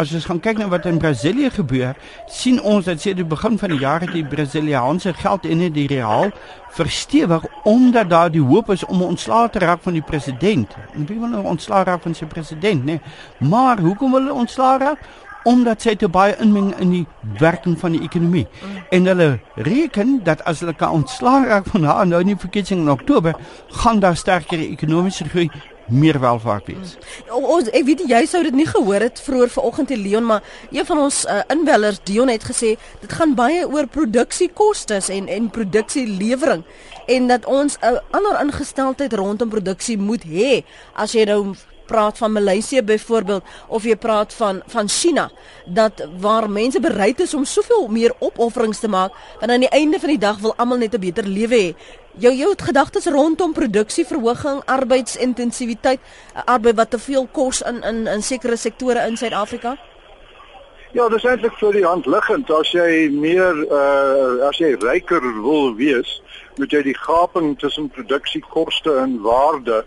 as ons gaan kyk na wat in Brasilië gebeur, sien ons dat sedert die begin van die jaar het die Brasiliaanse geld in die real verstewig omdat daar die hoop is om ontslae te raak van die president. En wie wil nou ontslae raak van sy president, né? Nee? Maar hoekom wil hulle ontslae raak? Omdat sy te baie inmeng in die werking van die ekonomie. En hulle reken dat as hulle kan ontslae raak van haar nou in die verkiesing in Oktober, gaan daar sterker ekonomiese groei meer welvaart wees. Mm. Ons ek weet jy sou dit nie gehoor het vroeër vanoggend te Leon, maar een van ons uh, inwellers Dion het gesê dit gaan baie oor produksiekoste en en produksielewering en dat ons 'n uh, ander ingesteldheid rondom produksie moet hê as jy nou praat van Maleisië byvoorbeeld of jy praat van van China dat waar mense bereid is om soveel meer opofferings te maak want aan die einde van die dag wil almal net 'n beter lewe hê. Jou jou gedagtes rondom produksieverhoging, arbeidsintensiwiteit, arbeid wat te veel kos in in in sekere sektore in Suid-Afrika? Ja, dis eintlik vir die hand liggend as jy meer uh as jy ryker wil wees, moet jy die gaping tussen produksiekoste en waarde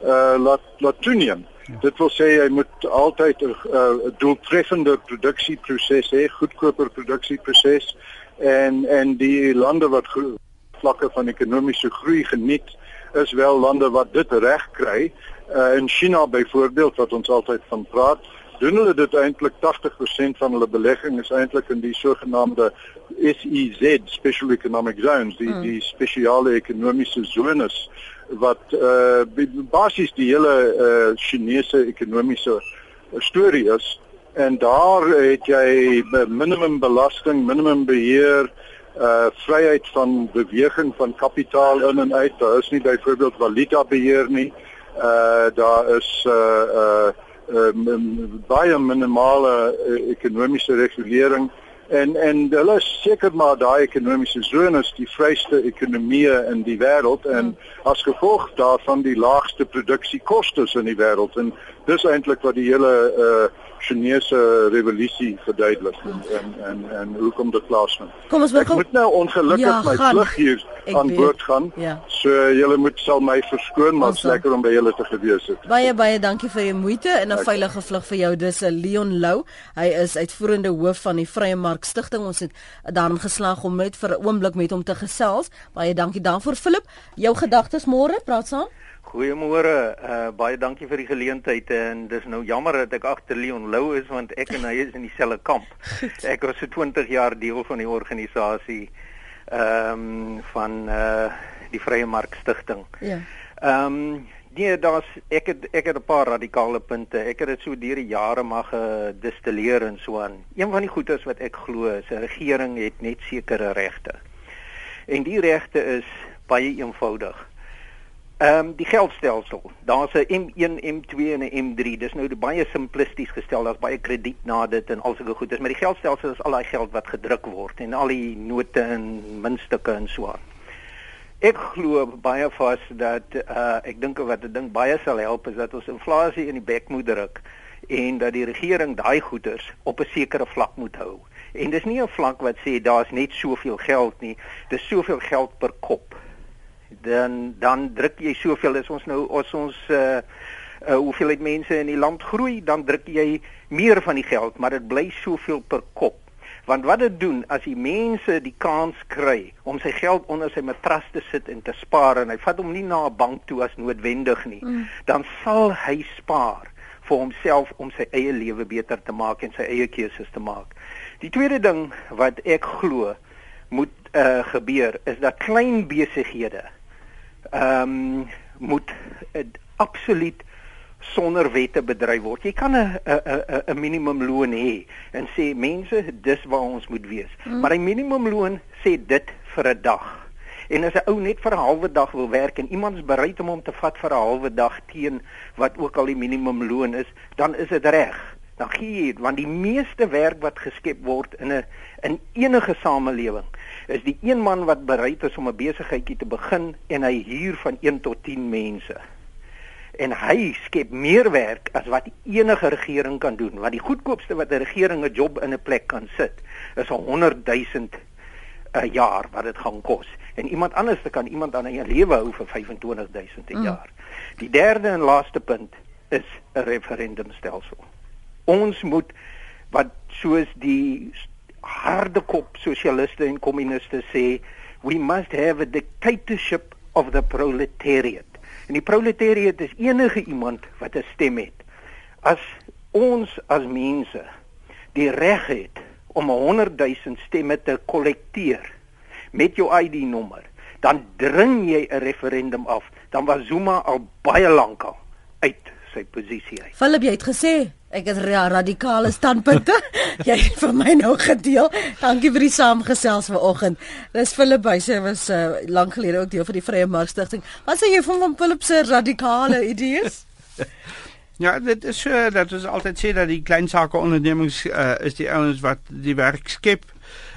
uh laat laat toeneem. Ja. Dit wil sê jy moet altyd 'n uh, doeltreffende produksieproses hê, goedkoper produksieproses en en die lande wat vlakke van ekonomiese groei geniet is wel lande wat dit reg kry. Uh in China byvoorbeeld wat ons altyd van praat, doen hulle dit eintlik 80% van hulle belegging is eintlik in die sogenaamde SEZ Special Economic Zones, die mm. die spesiale ekonomiese zones wat uh basies die hele uh Chinese ekonomiese storie is en daar het jy minimum belasting, minimum beheer uh vryheid van beweging van kapitaal in en uit. Daar is nie byvoorbeeld valuta beheer nie. Uh daar is uh uh um, baie minimale uh, ekonomiese regulering en en hulle is seker maar daai ekonomiese sones die vryste ekonomieë in die wêreld en as gevolg daarvan die laagste produksiekoste in die wêreld en dis eintlik wat die hele uh Chinese revolusie verduidelik en en en, en hoekom dit plaasvind. Kom ons ek moet nou ongelukkig ja, my vlug hier aan boord gaan. Ja. So julle moet sal my verskoon maar lekker om by julle te gewees het. Baie baie dankie vir jou moeite en 'n veilige vlug vir jou. Dis 'n Leon Lou. Hy is uitvoerende hoof van die Vrye Mark Stichting. Ons het daarom geslaag om net vir 'n oomblik met hom te gesels. Baie dankie daarvoor Philip. Jou gedagtes môre, praat saam. Goeiemôre. Uh baie dankie vir die geleentheid en dis nou jammer dat ek agter Leon Lou is want ek en hy is in dieselfde kamp. Ek was so 20 jaar deel van die organisasie ehm um, van uh die Vrye Mark Stichting. Ja. Ehm um, nee, daar's ek het ek het 'n paar radikale punte. Ek het dit so deur die jare mag gedistilleer en so aan. Een van die goedes wat ek glo is 'n regering het net sekere regte. En die regte is baie eenvoudig. Ehm um, die geldstelsel. Daar's 'n M1, M2 en 'n M3. Dis nou baie simplisties gestel. Daar's baie krediet na dit en al sulke goedes, maar die geldstelsel is al daai geld wat gedruk word en al die note en muntstukke en so aan. Ek glo baie vas dat uh ek dink wat 'n ding baie sal help is dat ons inflasie in die bek moet druk en dat die regering daai goederes op 'n sekere vlak moet hou. En dis nie 'n vlak wat sê daar's net soveel geld nie, dis soveel geld per kop dan dan druk jy soveel as ons nou as ons uh uh hoeveelheid mense in die land groei, dan druk jy meer van die geld, maar dit bly soveel per kop. Want wat dit doen as die mense die kans kry om sy geld onder sy matras te sit en te spaar en hy vat hom nie na 'n bank toe as noodwendig nie, mm. dan sal hy spaar vir homself om sy eie lewe beter te maak en sy eie keuses te maak. Die tweede ding wat ek glo moet uh gebeur is dat klein besighede ehm um, moet uh, absoluut sonder wette bedryf word. Jy kan 'n 'n 'n minimumloon hê en sê mense dis waar ons moet wees. Hmm. Maar 'n minimumloon sê dit vir 'n dag. En as 'n ou net vir 'n halwe dag wil werk en iemand is bereid om hom te vat vir 'n halwe dag teen wat ook al die minimumloon is, dan is dit reg. Dan gee jy want die meeste werk wat geskep word in 'n in enige samelewing is die een man wat bereid is om 'n besigheidjie te begin en hy huur van 1 tot 10 mense. En hy skep meer werk as wat enige regering kan doen, want die goedkoopste wat 'n regering 'n job in 'n plek kan sit, is 'n 100 000 'n jaar wat dit gaan kos. En iemand anders kan iemand aan 'n lewe hou vir 25 000 'n jaar. Mm. Die derde en laaste punt is 'n referendumstelsel. Ons moet wat soos die harde kop sosialiste en kommuniste sê we must have a dictatorship of the proletariat. En die proletariat is enige iemand wat 'n stem het. As ons as mense die reg het om 100 000 stemme te kollekteer met jou ID-nommer, dan dring jy 'n referendum af. Dan was Zuma al baie lank al uit sy posisie uit. Philip, jy het gesê Ek het radikale standpunte. Jy het vir my nou gedeel. Dankie vir die saamgesels vanoggend. Dis Philip Buyse was uh, lank gelede ook deel van die Vrye Mark Stichting. Wat sê jy van van Philip se radikale idees? Ja, dit is so dat ons altyd sê dat die klein sake ondernemings uh, is die ouens wat die werk skep.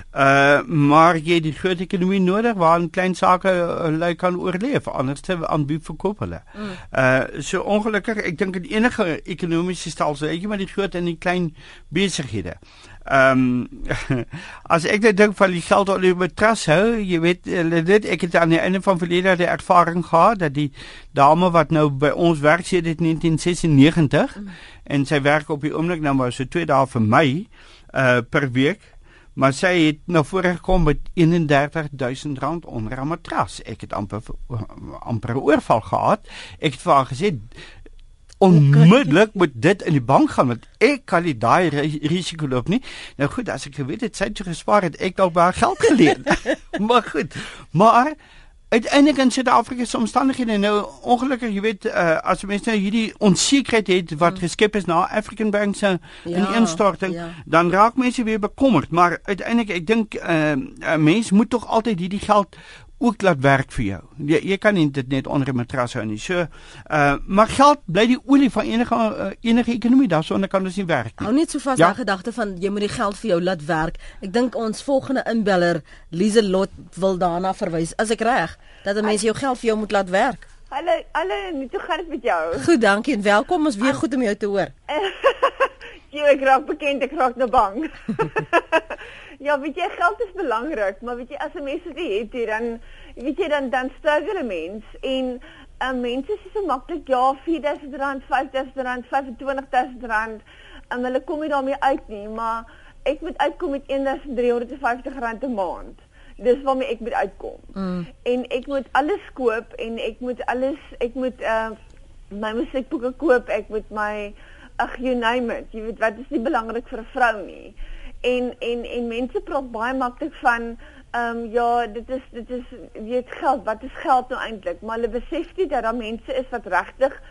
Uh maar jy die groot ekonomie nodig waar 'n klein sake uh, lui kan oorleef anders te aanbied verkoop hulle. Mm. Uh so ongelukkig ek dink in enige ekonomiese stelsel het jy maar die groot en die klein besighede. Ehm um, as ek net dink van die geld wat hulle betras hou, jy weet dit ek het aan die einde van verlede die ervaring gehad dat die dame wat nou by ons werk sê dit 1996 mm. en sy werk op die oomblik nou maar so 2 dae vir my uh per week maar sy het na vore gekom met 31000 rand onder 'n matras. Ek het amper amper oorval gehad. Ek het vir haar gesê onmiddellik met dit in die bank gaan want ek kan nie daai risiko loop nie. Nou goed, as ek geweet het sy het gespaar het, ek dalk baie geld geleen. maar goed. Maar uiteindelik in Suid-Afrika se omstandighede nou ongelukkig jy weet uh, as mense nou hierdie onsekerheid het wat mm. geskep is na African Bank se ja, in instorting ja. dan raak mense weer bekommerd maar uiteindelik ek dink 'n uh, uh, mens moet tog altyd hierdie geld ook laat werk vir jou. Jy jy kan nie dit net onder 'n matras hou nie. So, uh maar geld bly die olie van enige uh, enige ekonomie. Daarsonder kan ons nie werk nie. Hou net so vas ja? daai gedagte van jy moet die geld vir jou laat werk. Ek dink ons volgende inbeller Lieselot wil daarna verwys. As ek reg, dat 'n mens jou geld vir jou moet laat werk. Hallo, hallo, nie toe gaan dit met jou. Goed, dankie en welkom. Ons weer goed om jou te hoor. jy ek raak bekend, ek raak nou bang. Ja, weet jy, geld is belangrik, maar weet jy as 'n mens dit het hier dan weet jy dan dan struggle 'n mens en uh, mense is so maklik ja, R4000, R5000, R25000 en hulle kom nie daarmee uit nie, maar ek moet uitkom met R1350 'n maand. Dis waarmee ek moet uitkom. Mm. En ek moet alles koop en ek moet alles ek moet uh my musiekboeke koop, ek moet my ag you name it. Jy weet wat is nie belangrik vir 'n vrou nie en en en mense praat baie maklik van ehm um, ja, dit is dit is weet geld, wat is geld nou eintlik? Maar hulle besef nie dat daar mense is wat regtig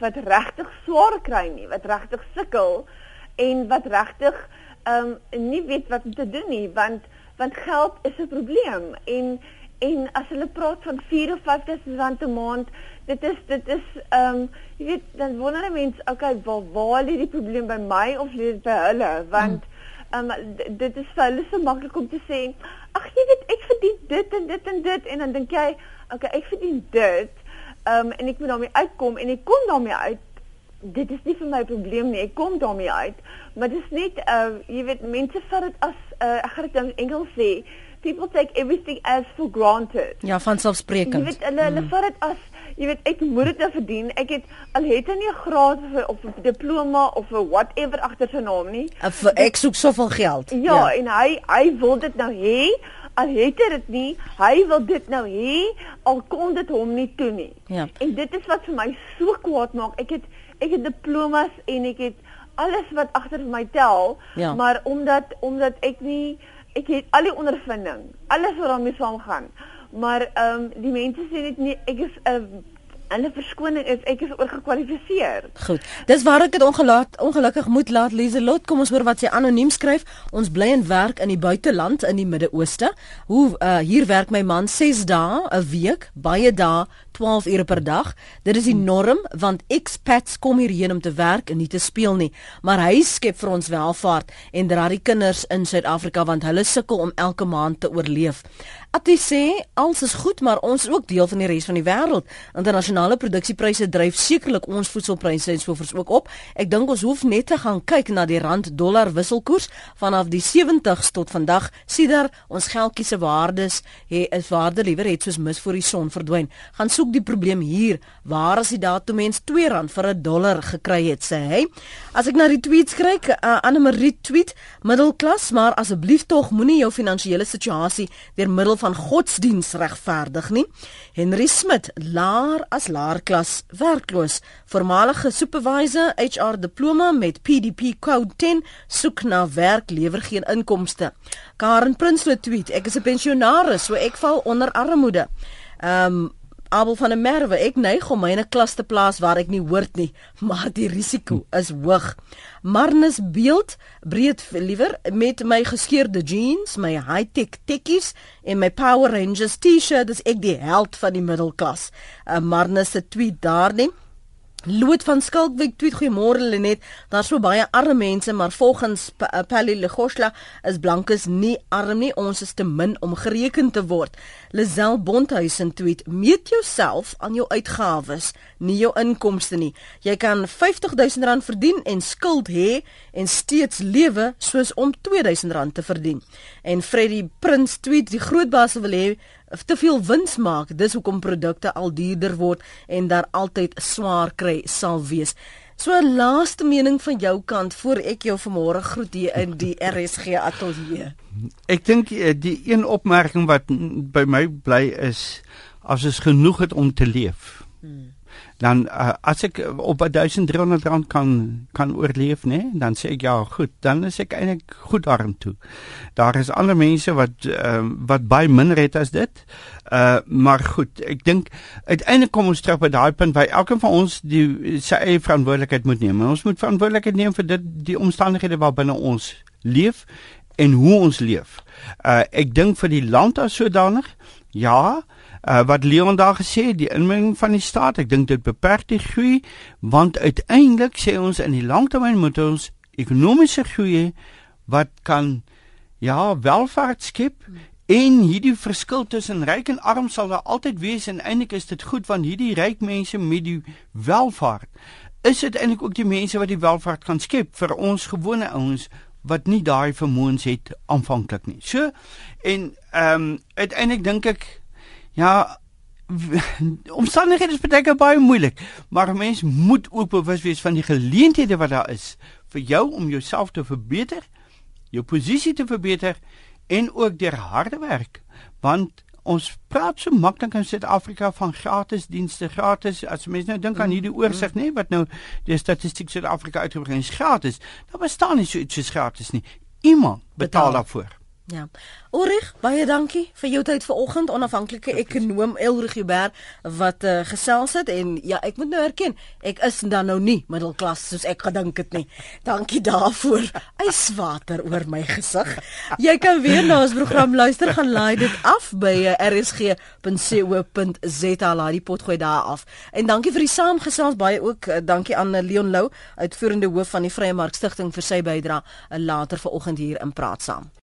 wat regtig swaar kry nie, wat regtig sukkel en wat regtig ehm um, nie weet wat om te doen nie, want want geld is 'n probleem en en as hulle praat van 4 of 5000 rand 'n maand, dit is dit is ehm um, jy weet dan wonder mense, okay, waar waar lê die probleem by my of lê dit by hulle? Want hmm um, dit is vir hulle so maklik om te sê, ag jy weet ek verdien dit en dit en dit en dan dink jy, okay, ek verdien dit. Um, en ek moet daarmee uitkom en ek kom daarmee uit. Dit is nie vir my probleem nie. Ek kom daarmee uit. Maar dit is net uh jy weet mense vat dit as uh, ek gaan dit in Engels sê, people take everything as for granted. Ja, vanselfsprekend. Jy weet hulle hulle mm. vat dit as jy weet ek moet dit nou verdien. Ek het al het hy nie 'n graad of 'n diploma of 'n whatever agter sy naam nie. Vir ek soek soveel geld. Ja, ja, en hy hy wil dit nou hê. Al het hy dit nie, hy wil dit nou hê al kon dit hom nie toe nie. Ja. En dit is wat vir my so kwaad maak. Ek het ek het diplomas en ek het alles wat agter my tel, ja. maar omdat omdat ek nie ek het al die ondervinding, alles wat daarmee saamgaan maar ehm um, die mense sê net nie ek is 'n uh, hulle verskoning is ek is oorgekwalifiseer. Goed. Dis waar ek dit ongelaat ongelukkig moet laat Lieselot kom ons hoor wat sy anoniem skryf. Ons bly en werk in die buiteland in die Midde-Ooste. Hoe uh, hier werk my man 6 dae 'n week, baie dae 12 ure per dag. Dit is die norm want expats kom hierheen om te werk en nie te speel nie. Maar hy skep vir ons welvaart en dra die kinders in Suid-Afrika want hulle sukkel om elke maand te oorleef. Atie sê alles is goed, maar ons is ook deel van die res van die wêreld. Internasionale produksiepryse dryf sekerlik ons voedselpryse en sovoorts ook op. Ek dink ons hoef net te gaan kyk na die rand-dollar wisselkoers vanaf die 70s tot vandag. Sien daar ons geldjie se waardes, hy is waarde liewer het soos mis voor die son verdwyn. Gaan soek die probleem hier. Waar is die datum mens R2 vir 'n dollar gekry het, sê hy. As ek na die tweets kyk, uh, Anne Marie tweet middelklas, maar asseblief tog moenie jou finansiële situasie deur middel van godsdiens regverdig nie. Henry Smit, laer as laerklas, werkloos, voormalige supervisor, HR diploma met PDP code 10, soek na werk, lewer geen inkomste. Karen Prinsloo tweet, ek is 'n pensionaris, so ek val onder armoede. Ehm um, Abel van der Merwe, ek neig om my in 'n klas te plaas waar ek nie hoort nie, maar die risiko is hoog. Marnus beeld breed liewer met my geskeurde jeans, my high-tech tekkies en my Power Rangers T-shirt, dis ek die held van die middelklas. Uh, Marnus se tweet daar nie. Loot van Skalkwyk tweet goeiemôre Lenet. Daar's so baie arme mense, maar volgens eh, Pali Legosla is blankes nie arm nie. Ons is te min om gereken te word. Lazel Bondhuisen tweet: "Meet jouself aan jou uitgawes, nie jou inkomste nie. Jy kan R50000 verdien en skuld hê en steeds lewe soos om R2000 te verdien." En Freddie Prins tweet: "Die groot baas wil hê te veel wins maak, dis hoekom produkte al duurder word en daar altyd swaar kry sal wees. So 'n laaste mening van jou kant voor ek jou vanmôre groet hier in die RSG ateljee. Ek dink eh, die een opmerking wat by my bly is as ons genoeg het om te leef. Hmm. Dan uh, as ek op 1300 rand kan kan oorleef nê nee, dan sê ek ja goed dan is ek eintlik goed daarin toe. Daar is ander mense wat uh, wat baie minder het as dit uh, maar goed ek dink uiteindelik kom ons terug by daai punt waar elkeen van ons die sy eie verantwoordelikheid moet neem. En ons moet verantwoordelikheid neem vir dit die omstandighede waarbinne ons leef en hoe ons leef. Uh, ek dink vir die land as sodanig ja uh, wat Leon daar gesê die inmenging van die staat ek dink dit beperk die groei want uiteindelik sê ons in die langtermyn moet ons ekonomiese groei wat kan ja welvaart skep en hierdie verskil tussen ryk en arm sal daar altyd wees en eintlik is dit goed want hierdie ryk mense met die welvaart is dit eintlik ook die mense wat die welvaart kan skep vir ons gewone ouens wat nie daai vermoëns het aanvanklik nie. So en ehm um, uiteindelik dink ek Ja, omstandighede is baie baie moeilik, maar 'n mens moet ook bewus wees van die geleenthede wat daar is vir jou om jouself te verbeter, jou posisie te verbeter en ook deur harde werk. Want ons praat so maklik in Suid-Afrika van gratis dienste, gratis. As mense nou dink aan hierdie oorsig, nê, wat nou die statistiek Suid-Afrika uitgebring het, gratis. Daar bestaan nie so iets soos gratis nie. Iemand betaal, betaal. daarvoor. Ja. Ulrich, baie dankie vir jou tyd vanoggend, onafhanklike ekonom Ulrich Huber wat uh, gesels het en ja, ek moet nou erken, ek is dan nou nie middelklas soos ek gedink het nie. Dankie daarvoor. Yswater oor my gesig. Jy kan weer na ons program luister, gaan laai dit af by eh, rsg.co.za, laai die pot gooi daar af. En dankie vir die saamgesels baie ook. Uh, dankie aan Leon Lou, uitvoerende hoof van die Vrye Mark Stichting vir sy bydrae uh, later vanoggend hier in Praat saam.